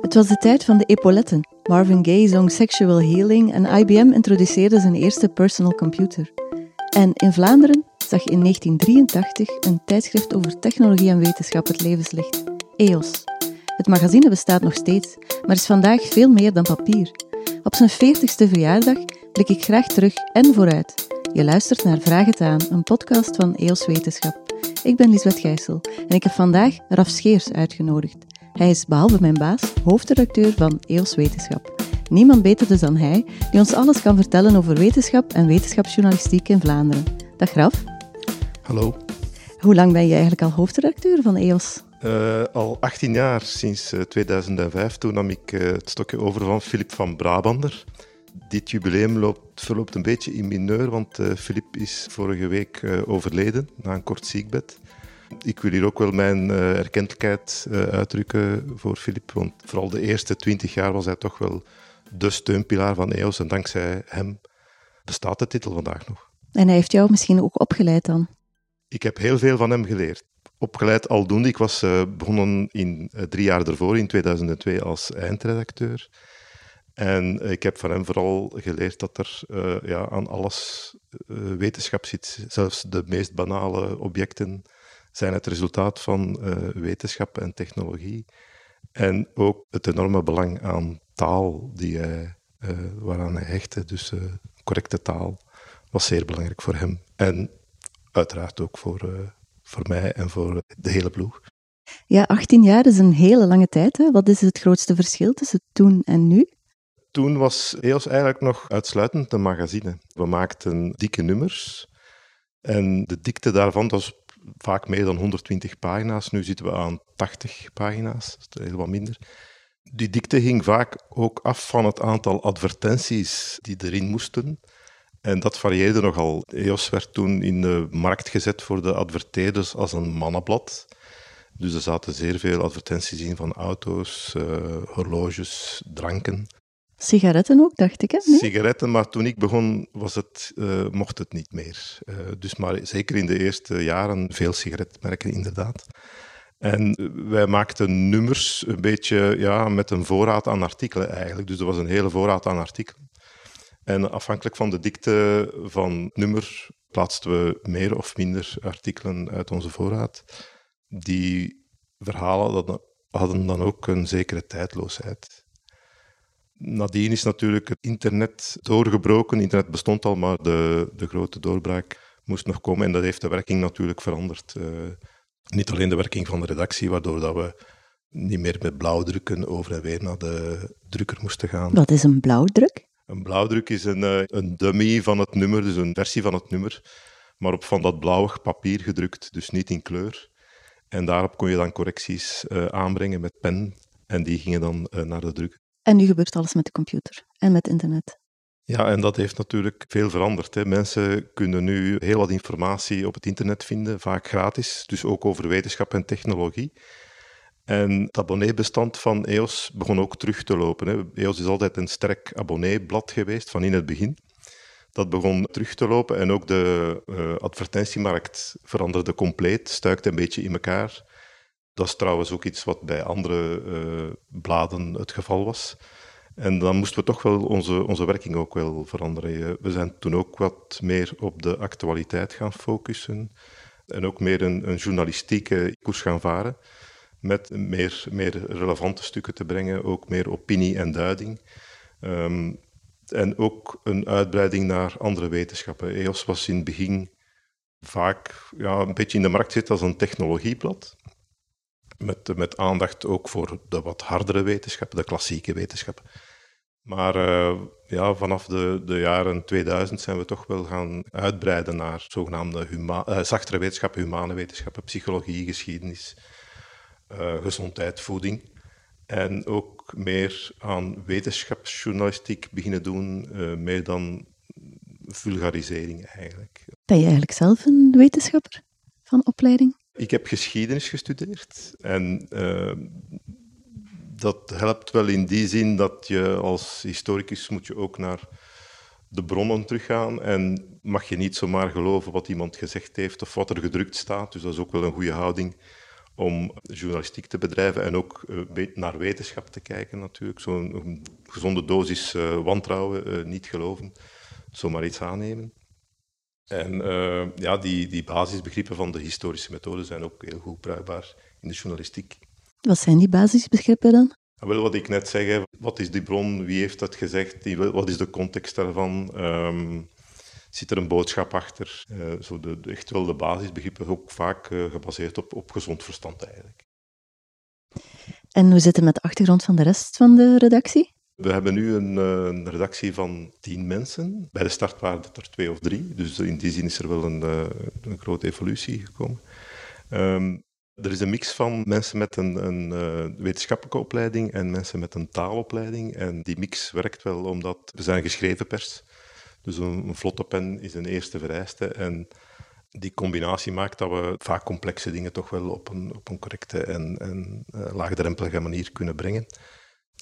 Het was de tijd van de epauletten. Marvin Gaye zong Sexual Healing en IBM introduceerde zijn eerste personal computer. En in Vlaanderen zag in 1983 een tijdschrift over technologie en wetenschap het levenslicht, EOS. Het magazine bestaat nog steeds, maar is vandaag veel meer dan papier. Op zijn 40ste verjaardag blik ik graag terug en vooruit. Je luistert naar Vraag het aan, een podcast van EOS Wetenschap. Ik ben Lisbeth Gijssel en ik heb vandaag Raf Scheers uitgenodigd. Hij is behalve mijn baas hoofdredacteur van EOS Wetenschap. Niemand beter dus dan hij, die ons alles kan vertellen over wetenschap en wetenschapsjournalistiek in Vlaanderen. Dag Raf. Hallo. Hoe lang ben je eigenlijk al hoofdredacteur van EOS? Uh, al 18 jaar, sinds uh, 2005. Toen nam ik uh, het stokje over van Filip van Brabander. Dit jubileum loopt, verloopt een beetje in mineur, want Filip is vorige week overleden na een kort ziekbed. Ik wil hier ook wel mijn erkentelijkheid uitdrukken voor Filip, want vooral de eerste 20 jaar was hij toch wel de steunpilaar van EOS en dankzij hem bestaat de titel vandaag nog. En hij heeft jou misschien ook opgeleid dan? Ik heb heel veel van hem geleerd. Opgeleid aldoende. Ik was uh, begonnen in, uh, drie jaar ervoor, in 2002, als eindredacteur. En ik heb van hem vooral geleerd dat er uh, ja, aan alles wetenschap zit. Zelfs de meest banale objecten zijn het resultaat van wetenschap en technologie. En ook het enorme belang aan taal die hij, waaraan hij hechtte. Dus correcte taal was zeer belangrijk voor hem. En uiteraard ook voor, voor mij en voor de hele ploeg. Ja, 18 jaar is een hele lange tijd. Hè? Wat is het grootste verschil tussen toen en nu? Toen was EOS eigenlijk nog uitsluitend een magazine. We maakten dikke nummers. En de dikte daarvan was vaak meer dan 120 pagina's. Nu zitten we aan 80 pagina's, dat is heel wat minder. Die dikte ging vaak ook af van het aantal advertenties die erin moesten. En dat varieerde nogal. EOS werd toen in de markt gezet voor de adverteerders als een mannenblad. Dus er zaten zeer veel advertenties in van auto's, uh, horloges, dranken. Sigaretten ook, dacht ik. Hè? Nee? Sigaretten, maar toen ik begon was het, uh, mocht het niet meer. Uh, dus maar zeker in de eerste jaren veel sigaretmerken, inderdaad. En wij maakten nummers een beetje ja, met een voorraad aan artikelen eigenlijk. Dus er was een hele voorraad aan artikelen. En afhankelijk van de dikte van nummer plaatsten we meer of minder artikelen uit onze voorraad. Die verhalen hadden dan ook een zekere tijdloosheid. Nadien is natuurlijk het internet doorgebroken. Internet bestond al, maar de, de grote doorbraak moest nog komen. En dat heeft de werking natuurlijk veranderd. Uh, niet alleen de werking van de redactie, waardoor dat we niet meer met blauwdrukken over en weer naar de drukker moesten gaan. Wat is een blauwdruk? Een blauwdruk is een, uh, een dummy van het nummer, dus een versie van het nummer, maar op van dat blauwig papier gedrukt, dus niet in kleur. En daarop kon je dan correcties uh, aanbrengen met pen en die gingen dan naar de druk. En nu gebeurt alles met de computer en met internet. Ja, en dat heeft natuurlijk veel veranderd. Hè. Mensen kunnen nu heel wat informatie op het internet vinden, vaak gratis, dus ook over wetenschap en technologie. En het abonneebestand van EOS begon ook terug te lopen. Hè. EOS is altijd een sterk abonneeblad geweest van in het begin. Dat begon terug te lopen en ook de uh, advertentiemarkt veranderde compleet, stuikte een beetje in elkaar. Dat is trouwens ook iets wat bij andere uh, bladen het geval was. En dan moesten we toch wel onze, onze werking ook wel veranderen. We zijn toen ook wat meer op de actualiteit gaan focussen en ook meer een, een journalistieke koers gaan varen met meer, meer relevante stukken te brengen, ook meer opinie en duiding. Um, en ook een uitbreiding naar andere wetenschappen. EOS was in het begin vaak ja, een beetje in de markt zit als een technologieblad. Met, met aandacht ook voor de wat hardere wetenschappen, de klassieke wetenschappen. Maar uh, ja, vanaf de, de jaren 2000 zijn we toch wel gaan uitbreiden naar zogenaamde uh, zachtere wetenschappen, humane wetenschappen, psychologie, geschiedenis, uh, gezondheid, voeding. En ook meer aan wetenschapsjournalistiek beginnen doen, meer dan vulgarisering eigenlijk. Ben je eigenlijk zelf een wetenschapper van opleiding? Ik heb geschiedenis gestudeerd en uh, dat helpt wel in die zin dat je als historicus moet je ook naar de bronnen teruggaan en mag je niet zomaar geloven wat iemand gezegd heeft of wat er gedrukt staat. Dus dat is ook wel een goede houding om journalistiek te bedrijven en ook uh, naar wetenschap te kijken natuurlijk. Zo'n gezonde dosis uh, wantrouwen, niet geloven, zomaar iets aannemen. En ja, die, die basisbegrippen van de historische methode zijn ook heel goed bruikbaar in de journalistiek. Wat zijn die basisbegrippen dan? Wel wat ik net zeg, wat is die bron, wie heeft dat gezegd, wat is de context daarvan? Um, zit er een boodschap achter? Uh, zo de, de, echt wel de basisbegrippen, ook vaak uh, gebaseerd op, op gezond verstand eigenlijk. En hoe zit het met de achtergrond van de rest van de redactie? We hebben nu een, uh, een, redactie van tien mensen. Bij de start waren het er twee of drie, dus in die zin is er wel een, een grote evolutie gekomen. Um, er is een mix van mensen met een, een uh, wetenschappelijke opleiding en mensen met een taalopleiding. En die mix werkt wel omdat we zijn geschreven pers. Dus een, vlotte pen is een eerste vereiste. En die combinatie maakt dat we vaak complexe dingen toch wel op een, op een correcte en, en laagdrempelige manier kunnen brengen.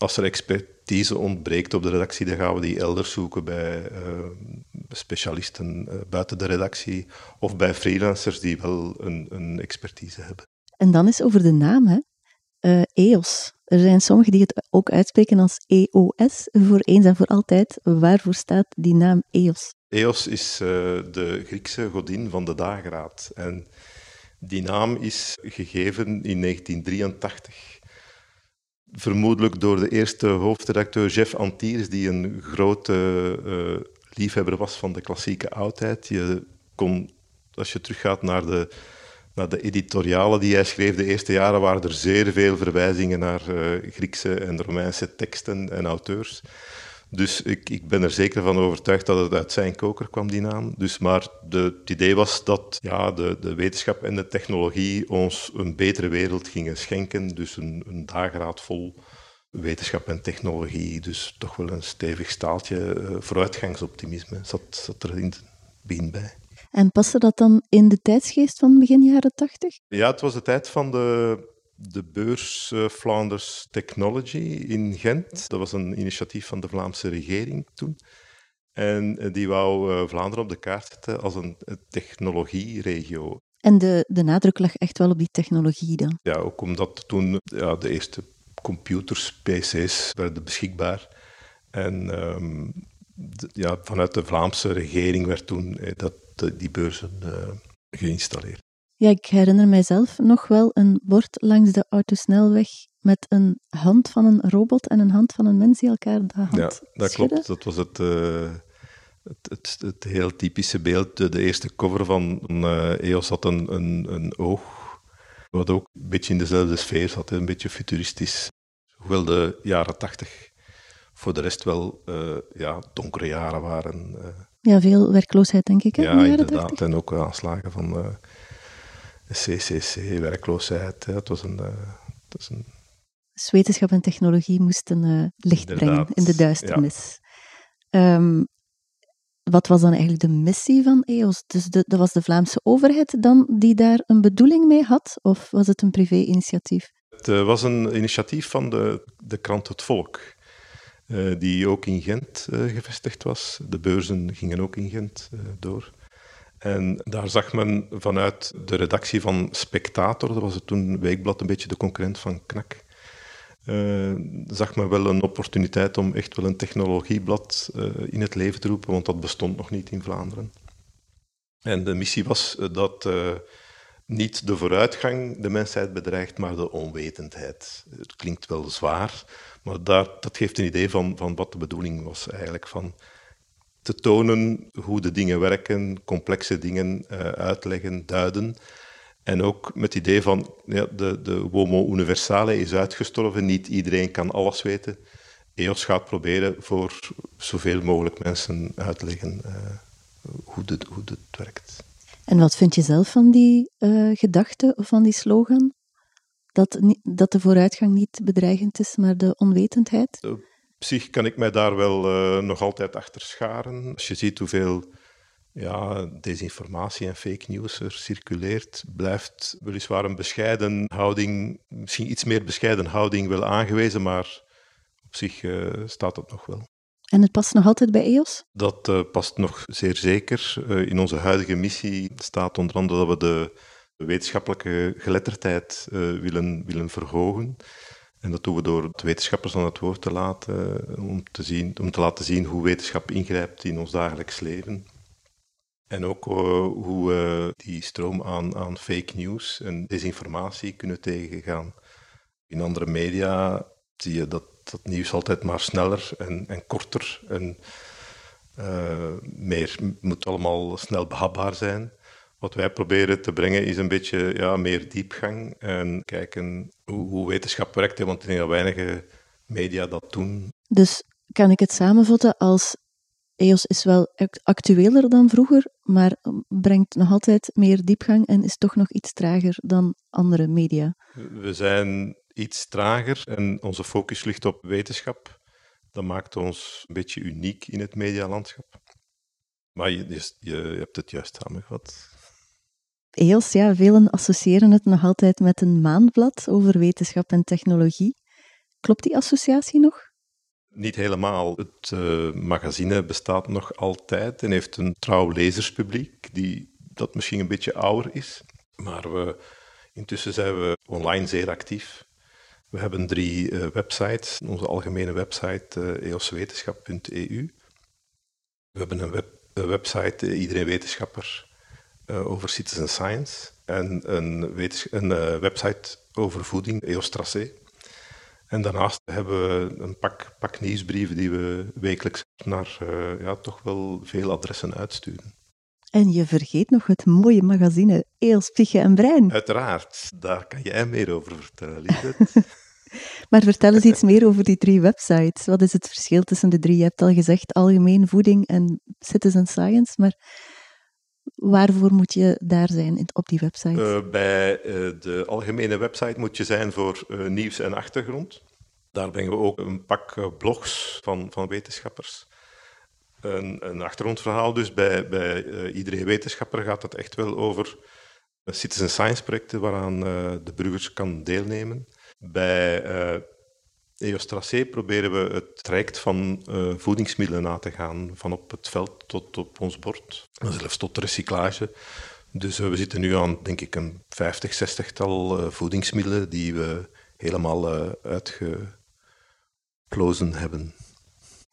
Als er expertise ontbreekt op de redactie, dan gaan we die elders zoeken bij uh, specialisten uh, buiten de redactie of bij freelancers die wel een, een expertise hebben. En dan is over de naam, hè. Uh, EOS. Er zijn sommigen die het ook uitspreken als EOS, voor eens en voor altijd. Waarvoor staat die naam EOS? EOS is uh, de Griekse godin van de dageraad. En die naam is gegeven in 1983. Vermoedelijk door de eerste hoofdredacteur Jeff Antiers, die een grote uh, liefhebber was van de klassieke oudheid. Je kon, als je teruggaat naar de naar de editorialen die hij schreef de eerste jaren waren er zeer veel verwijzingen naar uh, Griekse en Romeinse teksten en auteurs. Dus ik, ik, ben er zeker van overtuigd dat het uit zijn koker kwam, die naam. Dus, maar de, het idee was dat ja, de, de, wetenschap en de technologie ons een betere wereld gingen schenken. Dus een, een dageraad vol wetenschap en technologie. Dus toch wel een stevig staaltje uh, vooruitgangsoptimisme zat, zat er in het begin bij. En paste dat dan in de tijdsgeest van begin jaren tachtig? Ja, het was de tijd van de, de beurs uh, Flanders Technology in Gent. Dat was een initiatief van de Vlaamse regering toen. En uh, die wou uh, Vlaanderen op de kaart zetten als een technologieregio. En de, de nadruk lag echt wel op die technologie dan? Ja, ook omdat toen ja, de eerste computers, PC's, werden beschikbaar. En um, de, ja, vanuit de Vlaamse regering werd toen dat die beurzen uh, geïnstalleerd. Ja, ik herinner mijzelf nog wel een bord langs de autosnelweg met een hand van een robot en een hand van een mens die elkaar de hand Ja, dat klopt. Dat was het, uh, het, het, het, heel typische beeld. De, de eerste cover van uh, EOS had een, een, een oog, wat ook een beetje in dezelfde sfeer zat, een beetje futuristisch. Hoewel de jaren tachtig voor de rest wel uh, ja, donkere jaren waren. Ja, veel werkloosheid, denk ik. Hè, ja, inderdaad. En ook aanslagen van CCC, werkloosheid. Het was een. Het was een... Dus wetenschap en technologie moesten uh, licht brengen in de duisternis. Ja. Um, wat was dan eigenlijk de missie van EOS? Dus de, dat was de Vlaamse overheid dan die daar een bedoeling mee had? Of was het een privé-initiatief? Het was een initiatief van de, de krant Het Volk. Die ook in Gent gevestigd was. De beurzen gingen ook in Gent door. En daar zag men vanuit de redactie van Spectator, dat was het toen weekblad, een beetje de concurrent van Knak, zag men wel een opportuniteit om echt wel een technologieblad in het leven te roepen, want dat bestond nog niet in Vlaanderen. En de missie was dat niet de vooruitgang de mensheid bedreigt, maar de onwetendheid. Het klinkt wel zwaar, maar daar, dat geeft een idee van, van wat de bedoeling was eigenlijk. Van te tonen hoe de dingen werken, complexe dingen uh, uitleggen, duiden. En ook met het idee van ja, de, de homo universale is uitgestorven, niet iedereen kan alles weten. EOS gaat proberen voor zoveel mogelijk mensen uit te leggen uh, hoe, dit, hoe dit werkt. En wat vind je zelf van die uh, gedachte of van die slogan? Dat, dat de vooruitgang niet bedreigend is, maar de onwetendheid? Op zich kan ik mij daar wel uh, nog altijd achter scharen. Als je ziet hoeveel ja, desinformatie en fake news er circuleert, blijft weliswaar een bescheiden houding, misschien iets meer bescheiden houding wel aangewezen, maar op zich uh, staat dat nog wel. En het past nog altijd bij EOS? Dat uh, past nog zeer zeker. In onze huidige missie staat onder andere dat we de wetenschappelijke geletterdheid willen, willen verhogen. En dat doen we door de wetenschappers aan het woord te laten, om te, zien, om te laten zien hoe wetenschap ingrijpt in ons dagelijks leven. En ook uh, hoe we die stroom aan, aan fake news en desinformatie kunnen tegengaan. In andere media zie je dat dat nieuws altijd maar sneller en, en korter en uh, meer moet allemaal snel behapbaar zijn. Wat wij proberen te brengen is een beetje ja, meer diepgang en kijken hoe, hoe wetenschap werkt, want ik denk dat weinige media dat doen. Dus kan ik het samenvatten als EOS is wel actueler dan vroeger, maar brengt nog altijd meer diepgang en is toch nog iets trager dan andere media. We zijn iets trager en onze focus ligt op wetenschap. Dat maakt ons een beetje uniek in het medialandschap. Maar je, je, je hebt het juist samengevat. EOS, ja, velen associëren het nog altijd met een maandblad over wetenschap en technologie. Klopt die associatie nog? Niet helemaal. Het uh, magazine bestaat nog altijd en heeft een trouw lezerspubliek, die dat misschien een beetje ouder is. Maar we, intussen zijn we online zeer actief. We hebben drie uh, websites. Onze algemene website uh, eoswetenschap.eu. We hebben een, web, website, uh, Iedereen Wetenschapper, over citizen science. En een, een website over voeding, EOS En daarnaast hebben we een pak, pak nieuwsbrieven die we wekelijks naar ja, toch wel veel adressen uitsturen. En je vergeet nog het mooie magazine Eels, Piche en Brein. Uiteraard, daar kan jij meer over vertellen, Lisbeth. Maar vertel eens iets meer over die drie websites. Wat is het verschil tussen de drie? Je hebt al gezegd algemeen voeding en citizen science, maar waarvoor moet je daar zijn op die website? Uh, bij uh, de algemene website moet je zijn voor uh, nieuws en achtergrond. Daar brengen we ook een pak blogs van, van wetenschappers. Een, een, achtergrondverhaal dus. Bij, bij iedere wetenschapper gaat het echt wel over citizen science projecten waaraan de burgers kan deelnemen. Bij uh, EOS Tracé proberen we het traject van uh, voedingsmiddelen na te gaan, van op het veld tot op ons bord, zelfs tot recyclage. Dus uh, we zitten nu aan, denk ik, een 50, 60-tal voedingsmiddelen die we helemaal uitgeplozen hebben.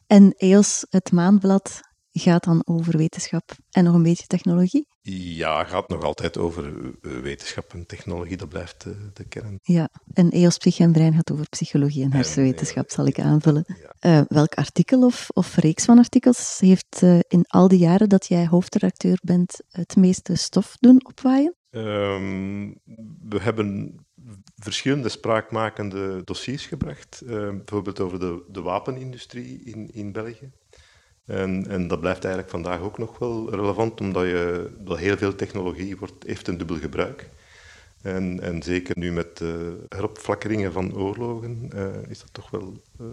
En EOS, het maandblad, gaat dan over wetenschap en nog een beetje technologie? Ja, gaat nog altijd over eh, wetenschap en technologie, dat blijft de, de kern. Ja, en EOS Psych en Brein gaat over psychologie en hersenwetenschap, zal ik aanvullen. Uh, welk artikel of, of reeks van artikels heeft uh, in al die jaren dat jij hoofdredacteur bent het meeste stof doen opwaaien? Um, we hebben verschillende spraakmakende dossiers gebracht, uh, bijvoorbeeld over de, de wapenindustrie in, in België. En, en, dat blijft eigenlijk vandaag ook nog wel relevant, omdat je, dat heel veel technologie wordt, heeft een dubbel gebruik. En, en zeker nu met de heropflakkeringen van oorlogen uh, is dat toch wel uh,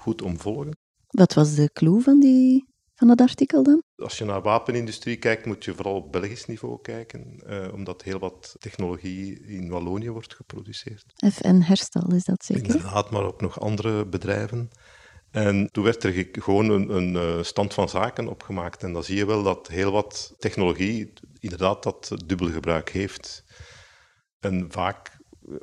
goed om volgen. Wat was de clue van, die, van dat artikel dan? Als je naar wapenindustrie kijkt, moet je vooral op Belgisch niveau kijken, uh, omdat heel wat technologie in Wallonië wordt geproduceerd. FN Herstal is dat zeker? Inderdaad, maar ook nog andere bedrijven. En toen werd er gewoon een, een, eh, stand van zaken opgemaakt. En dan zie je wel dat heel wat technologie inderdaad dat dubbelgebruik heeft. En vaak eh,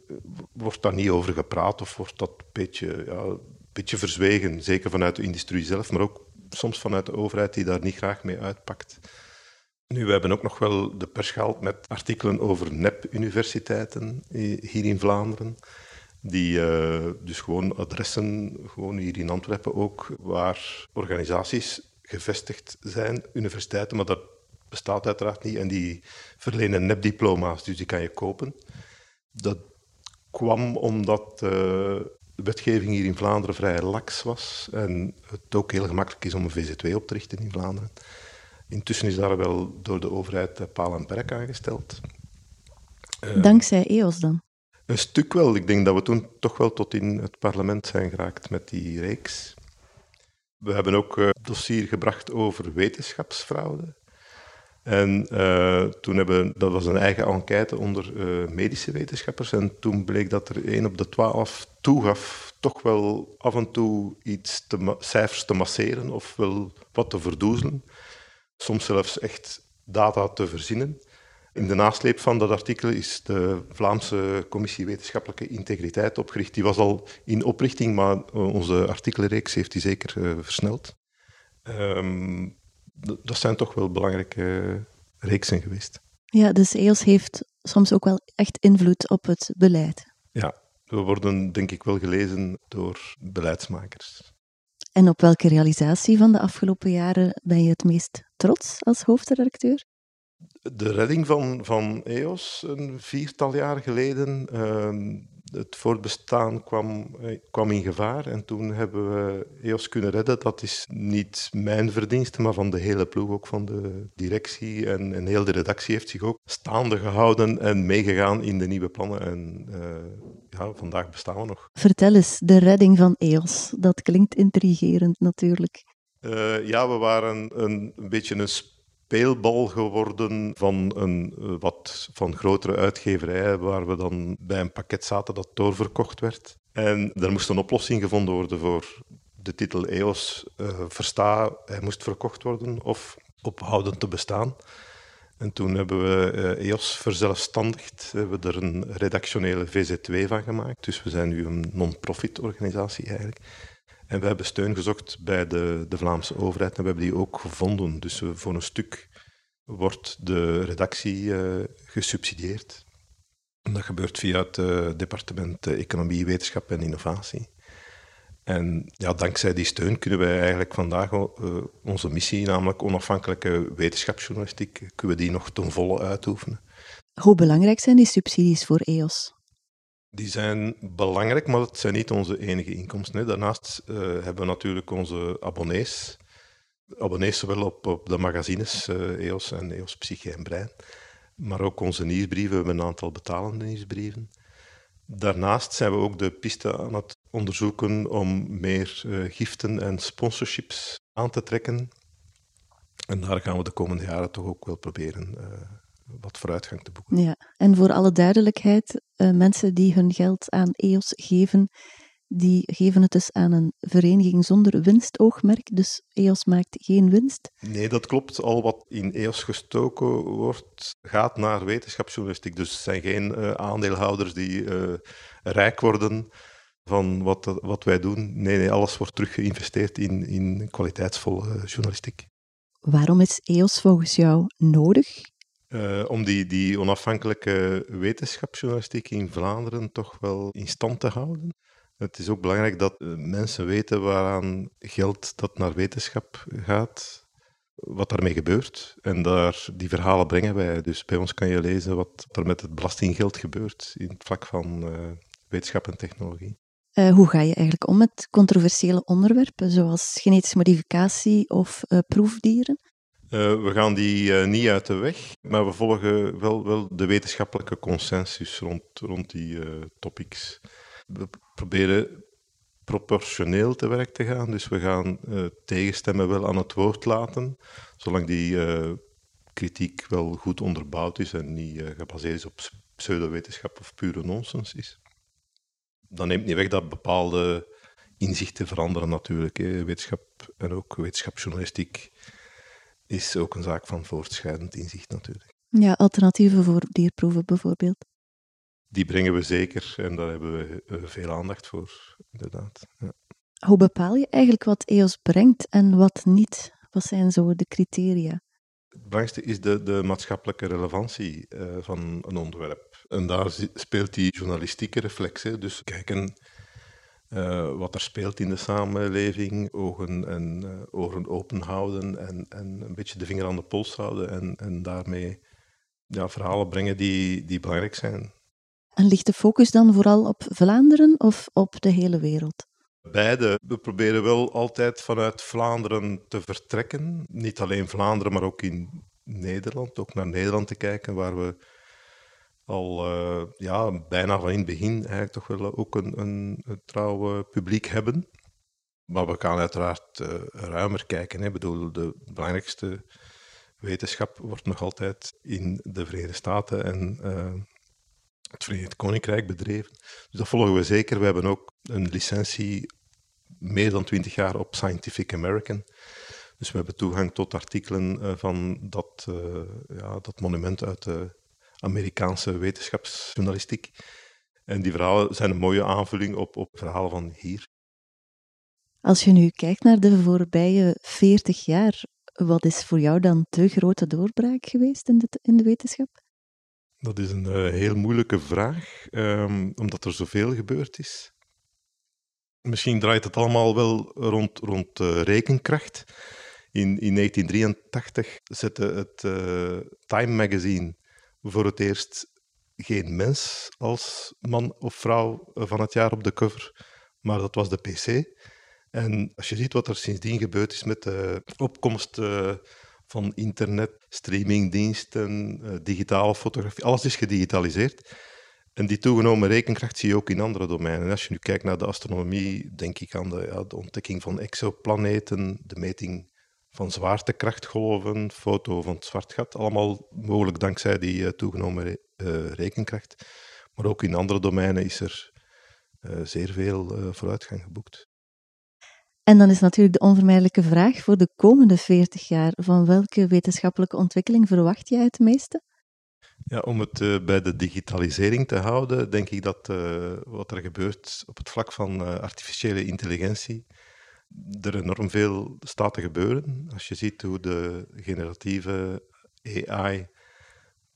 wordt daar niet over gepraat of wordt dat een beetje, ja, een beetje verzwegen. Zeker vanuit de industrie zelf, maar ook soms vanuit de overheid die daar niet graag mee uitpakt. Nu, we hebben ook nog wel de pers gehaald met artikelen over nep-universiteiten hier in Vlaanderen die uh, dus gewoon adressen, gewoon hier in Antwerpen ook, waar organisaties gevestigd zijn, universiteiten, maar dat bestaat uiteraard niet, en die verlenen nepdiploma's, dus die kan je kopen. Dat kwam omdat uh, de wetgeving hier in Vlaanderen vrij lax was en het ook heel gemakkelijk is om een VZ2 op te richten in Vlaanderen. Intussen is daar wel door de overheid paal en perk aangesteld. Dankzij EOS dan? Een stuk wel. Ik denk dat we toen toch wel tot in het parlement zijn geraakt met die reeks. We hebben ook een dossier gebracht over wetenschapsfraude. En uh, toen hebben, dat was een eigen enquête onder uh, medische wetenschappers. En toen bleek dat er 1 op de 12 toegaf toch wel af en toe iets te cijfers te masseren of wel wat te verdoezelen. Soms zelfs echt data te verzinnen. In de nasleep van dat artikel is de Vlaamse Commissie Wetenschappelijke Integriteit opgericht. Die was al in oprichting, maar onze artikelreeks heeft die zeker uh, versneld. Um, dat zijn toch wel belangrijke reeksen geweest. Ja, dus EOS heeft soms ook wel echt invloed op het beleid. Ja, we worden denk ik wel gelezen door beleidsmakers. En op welke realisatie van de afgelopen jaren ben je het meest trots als hoofdredacteur? De redding van, van EOS een viertal jaar geleden. Uh, het voortbestaan kwam, eh, kwam in gevaar en toen hebben we EOS kunnen redden. Dat is niet mijn verdienste, maar van de hele ploeg, ook van de directie. En, en heel de redactie heeft zich ook staande gehouden en meegegaan in de nieuwe plannen. En uh, ja, vandaag bestaan we nog. Vertel eens, de redding van EOS. Dat klinkt intrigerend natuurlijk. Uh, ja, we waren een, een beetje een speelbal geworden van een eh, wat van grotere uitgeverijen, waar we dan bij een pakket zaten dat doorverkocht werd. En er moest een oplossing gevonden worden voor de titel EOS uh, Versta, hij moest verkocht worden of ophouden te bestaan. En toen hebben we EOS verzelfstandigd, hebben we er een redactionele VZ2 van gemaakt. Dus we zijn nu een non-profit organisatie eigenlijk. En we hebben steun gezocht bij de, de Vlaamse overheid en we hebben die ook gevonden. Dus voor een stuk wordt de redactie uh, gesubsidieerd. dat gebeurt via het uh, departement Economie, Wetenschap en Innovatie. En ja, dankzij die steun kunnen wij eigenlijk vandaag onze missie, namelijk onafhankelijke wetenschapsjournalistiek, kunnen we die nog ten volle uitoefenen. Hoe belangrijk zijn die subsidies voor EOS? Die zijn belangrijk, maar het zijn niet onze enige inkomsten. Daarnaast uh, hebben we natuurlijk onze abonnees. Abonnees zowel op, op de magazines uh, EOS en EOS Psyche en Brein, maar ook onze nieuwsbrieven. We hebben een aantal betalende nieuwsbrieven. Daarnaast zijn we ook de piste aan het onderzoeken om meer uh, giften en sponsorships aan te trekken. En daar gaan we de komende jaren toch ook wel proberen wat vooruitgang te boeken. Ja, en voor alle duidelijkheid, uh, mensen die hun geld aan EOS geven, die geven het dus aan een vereniging zonder winstoogmerk, dus EOS maakt geen winst. Nee, dat klopt. Al wat in EOS gestoken wordt, gaat naar wetenschapsjournalistiek. Dus het zijn geen uh, aandeelhouders die uh, rijk worden van wat, wat wij doen. Nee, nee, alles wordt terug geïnvesteerd in, in kwaliteitsvolle journalistiek. Waarom is EOS volgens jou nodig? Uh, om die, die onafhankelijke wetenschapsjournalistiek in Vlaanderen toch wel in stand te houden. Het is ook belangrijk dat uh, mensen weten waaraan geld dat naar wetenschap gaat, wat daarmee gebeurt. En daar, die verhalen brengen wij. Dus bij ons kan je lezen wat er met het belastinggeld gebeurt in het vlak van uh, wetenschap en technologie. hoe ga je eigenlijk om met controversiële onderwerpen, zoals genetische modificatie of proefdieren? Uh, we gaan die uh, niet uit de weg, maar we volgen wel, wel de wetenschappelijke consensus rond, rond die uh, topics. We proberen proportioneel te werk te gaan, dus we gaan tegenstemmen wel aan het woord laten, zolang die kritiek wel goed onderbouwd is en niet gebaseerd is op pseudowetenschap of pure nonsens is. Dat neemt niet weg dat bepaalde inzichten veranderen natuurlijk. Wetenschap en ook wetenschapsjournalistiek is ook een zaak van voortschrijdend inzicht natuurlijk. Ja, alternatieven voor dierproeven bijvoorbeeld. Die brengen we zeker en daar hebben we eh, veel aandacht voor, inderdaad. Ja. Hoe bepaal je eigenlijk wat EOS brengt en wat niet? Wat zijn zo de criteria? Het belangrijkste is de, de maatschappelijke relevantie uh, van een onderwerp. En daar speelt die journalistieke reflex. Hè. Dus kijken uh, wat er speelt in de samenleving, ogen en uh, oren open houden en, en een beetje de vinger aan de pols houden en, en daarmee ja, verhalen brengen die, die belangrijk zijn. En ligt de focus dan vooral op Vlaanderen of op de hele wereld? Beide. We proberen wel altijd vanuit Vlaanderen te vertrekken. Niet alleen Vlaanderen, maar ook in Nederland. Ook naar Nederland te kijken, waar we al uh, ja, bijna van in het begin eigenlijk toch wel ook een, een, trouwe publiek hebben. Maar we gaan uiteraard uh, ruimer kijken. Hè. Ik bedoel, de belangrijkste wetenschap wordt nog altijd in de Verenigde Staten en uh, het Verenigd Koninkrijk bedreven. Dus dat volgen we zeker. We hebben ook een licentie meer dan twintig jaar op Scientific American. Dus we hebben toegang tot artikelen van dat, ja, dat monument uit de Amerikaanse wetenschapsjournalistiek. En die verhalen zijn een mooie aanvulling op, op verhalen van hier. Als je nu kijkt naar de voorbije 40 jaar, wat is voor jou dan de grote doorbraak geweest in de, in de wetenschap? Dat is een uh, heel moeilijke vraag, um, omdat er zoveel gebeurd is. Misschien draait het allemaal wel rond, rond uh, rekenkracht. In, in 1983 zette het uh, Time Magazine voor het eerst geen mens als man of vrouw van het jaar op de cover, maar dat was de PC. En als je ziet wat er sindsdien gebeurd is met de opkomst van internet, streamingdiensten, uh, digitale fotografie, alles is gedigitaliseerd. En die toegenomen rekenkracht zie je ook in andere domeinen. Als je nu kijkt naar de astronomie, denk ik aan de, ja, de ontdekking van exoplaneten, de meting van zwaartekrachtgolven, foto van het zwart gat. Allemaal mogelijk dankzij die uh, toegenomen rekenkracht. Maar ook in andere domeinen is er zeer veel vooruitgang geboekt. En dan is natuurlijk de onvermijdelijke vraag voor de komende 40 jaar: van welke wetenschappelijke ontwikkeling verwacht jij het meeste? Ja, om het uh, bij de digitalisering te houden, denk ik dat uh, wat er gebeurt op het vlak van uh, artificiële intelligentie, er enorm veel staat te gebeuren. Als je ziet hoe de generatieve AI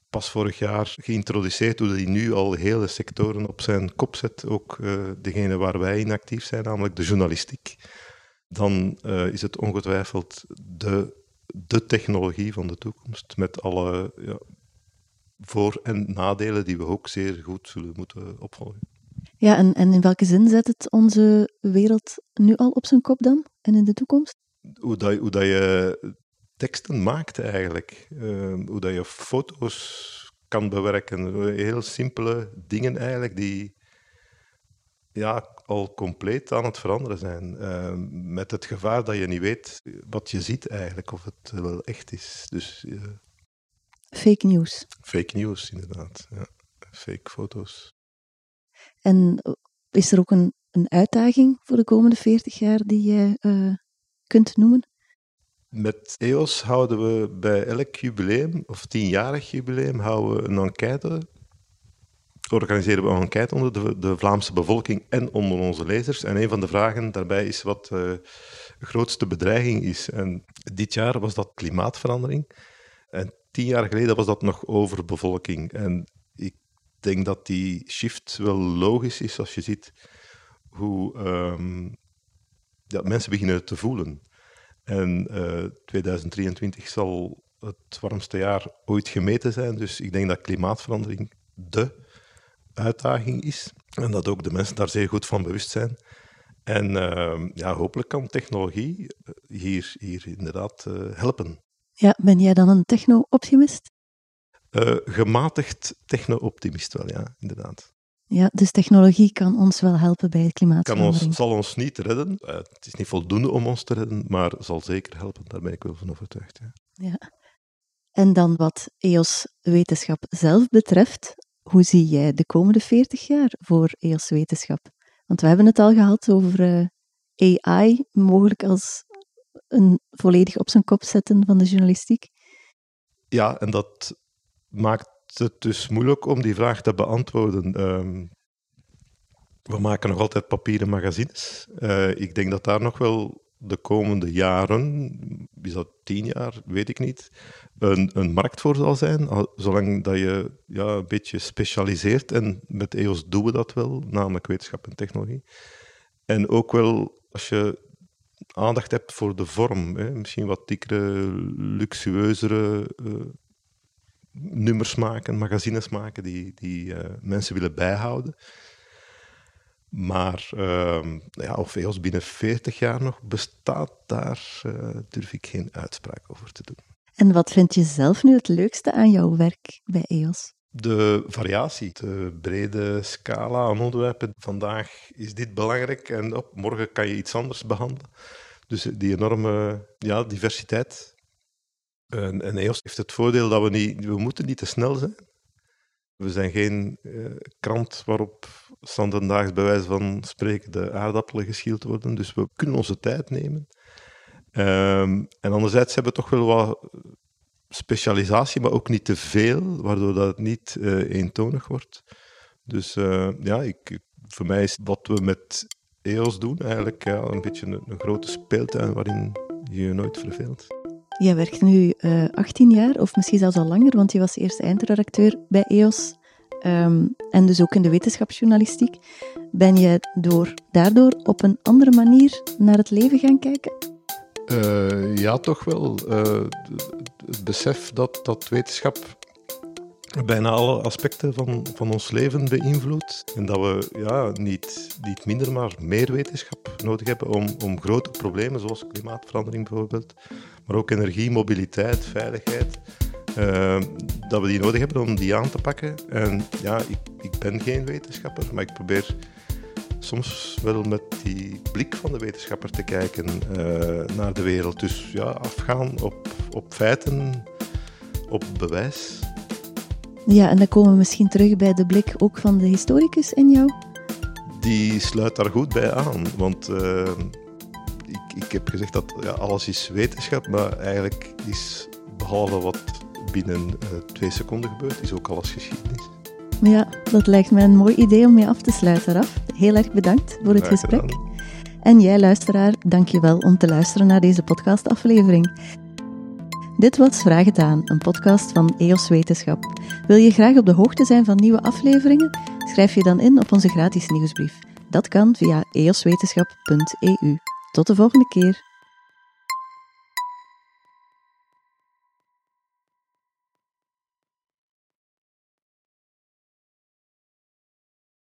pas vorig jaar geïntroduceerd, hoe die nu al hele sectoren op zijn kop zet, ook degene waar wij in actief zijn, namelijk de journalistiek dan uh, is het ongetwijfeld de, de technologie van de toekomst met alle ja, voor- en nadelen die we ook zeer goed zullen moeten opvolgen. Ja, en, en in welke zin zet het onze wereld nu al op zijn kop dan en in de toekomst? Hoe dat, hoe dat je teksten maakt eigenlijk, uh, hoe dat je foto's kan bewerken, heel simpele dingen eigenlijk die ja, al compleet aan het veranderen zijn. Uh, met het gevaar dat je niet weet wat je ziet eigenlijk, of het wel echt is. Dus, uh, fake news. Fake news, inderdaad. Ja. Fake foto's. En is er ook een, een uitdaging voor de komende 40 jaar die je uh, kunt noemen? Met EOS houden we bij elk jubileum, of tienjarig jubileum, houden we een enquête organiseren we een enquête onder de, de, Vlaamse bevolking en onder onze lezers. En een van de vragen daarbij is wat uh, de grootste bedreiging is. En dit jaar was dat klimaatverandering. En tien jaar geleden was dat nog overbevolking. En denk dat die shift wel logisch is als je ziet hoe um, ja, mensen beginnen te voelen. En uh, eh, 2023 zal het warmste jaar ooit gemeten zijn. Dus ik denk dat klimaatverandering de uitdaging is. En dat ook de mensen daar zeer goed van bewust zijn. En uh, ja, hopelijk kan technologie eh, hier, hier inderdaad uh, helpen. Ja, ben jij dan een techno-optimist? Uh, gematigd techno-optimist wel, ja, inderdaad. Ja, dus technologie kan ons wel helpen bij het klimaatverandering. Kan ons, zal ons niet redden. het is niet voldoende om ons te redden, maar zal zeker helpen. Daar ben ik wel van overtuigd. Ja. ja. En dan wat EOS wetenschap zelf betreft, hoe zie jij de komende 40 jaar voor EOS Wetenschap? Want we hebben het al gehad over uh, AI, mogelijk als een volledig op zijn kop zetten van de journalistiek. Ja, en dat maakt het dus moeilijk om die vraag te beantwoorden. Um, we maken nog altijd papieren magazines. Uh, ik denk dat daar nog wel de komende jaren, is dat tien jaar, weet ik niet, een, een markt voor zal zijn, zolang dat je ja, een beetje specialiseert. En met EOS doen we dat wel, namelijk wetenschap en technologie. En ook wel als je aandacht hebt voor de vorm, hè, misschien wat dikkere, luxueuzere uh, nummers maken, magazines maken die, die uh, mensen willen bijhouden. Maar uh, ja, of EOS binnen 40 jaar nog bestaat, daar uh, durf ik geen uitspraak over te doen. En wat vind je zelf nu het leukste aan jouw werk bij EOS? De variatie, de brede scala aan onderwerpen. Vandaag is dit belangrijk en op morgen kan je iets anders behandelen. Dus die enorme ja, diversiteit En, en EOS heeft het voordeel dat we niet, we moeten niet te snel zijn. We zijn geen uh, krant waarop standaardaags bij wijze van spreken de aardappelen geschield worden, dus we kunnen onze tijd nemen. Um, en anderzijds hebben we toch wel wat specialisatie, maar ook niet te veel, waardoor dat het niet uh, eentonig wordt. Dus uh, ja, ik, voor mij is wat we met EOS doen eigenlijk een beetje een, een grote speeltuin waarin je je nooit verveelt. Jij werkt nu uh, eh, 18 jaar, of misschien zelfs al langer, want je was eerst eindredacteur bij EOS um, en dus ook in de wetenschapsjournalistiek. Ben je door, daardoor op een andere manier naar het leven gaan kijken? Uh, ja, toch wel. Uh, het besef dat, dat wetenschap bijna alle aspecten van, van ons leven beïnvloedt. En dat we ja, niet, niet minder, maar meer wetenschap nodig hebben om, om grote problemen, zoals klimaatverandering bijvoorbeeld, maar ook energie, mobiliteit, veiligheid, uh, dat we die nodig hebben om die aan te pakken. En ja, ik, ik ben geen wetenschapper, maar ik probeer soms wel met die blik van de wetenschapper te kijken uh, naar de wereld. Dus ja, afgaan op, op feiten, op bewijs. Ja, en dan komen we misschien terug bij de blik ook van de historicus in jou. Die sluit daar goed bij aan, want uh, ik, ik heb gezegd dat ja, alles is wetenschap, maar eigenlijk is behalve wat binnen uh, twee seconden gebeurt, is ook alles geschiedenis. Ja, dat lijkt me een mooi idee om mee af te sluiten, Raf. Heel erg bedankt voor het gesprek. En jij, luisteraar, dank je wel om te luisteren naar deze podcastaflevering. Dit was Vraag het aan, een podcast van EOS Wetenschap. Wil je graag op de hoogte zijn van nieuwe afleveringen? Schrijf je dan in op onze gratis nieuwsbrief. Dat kan via eoswetenschap.eu. Tot de volgende keer.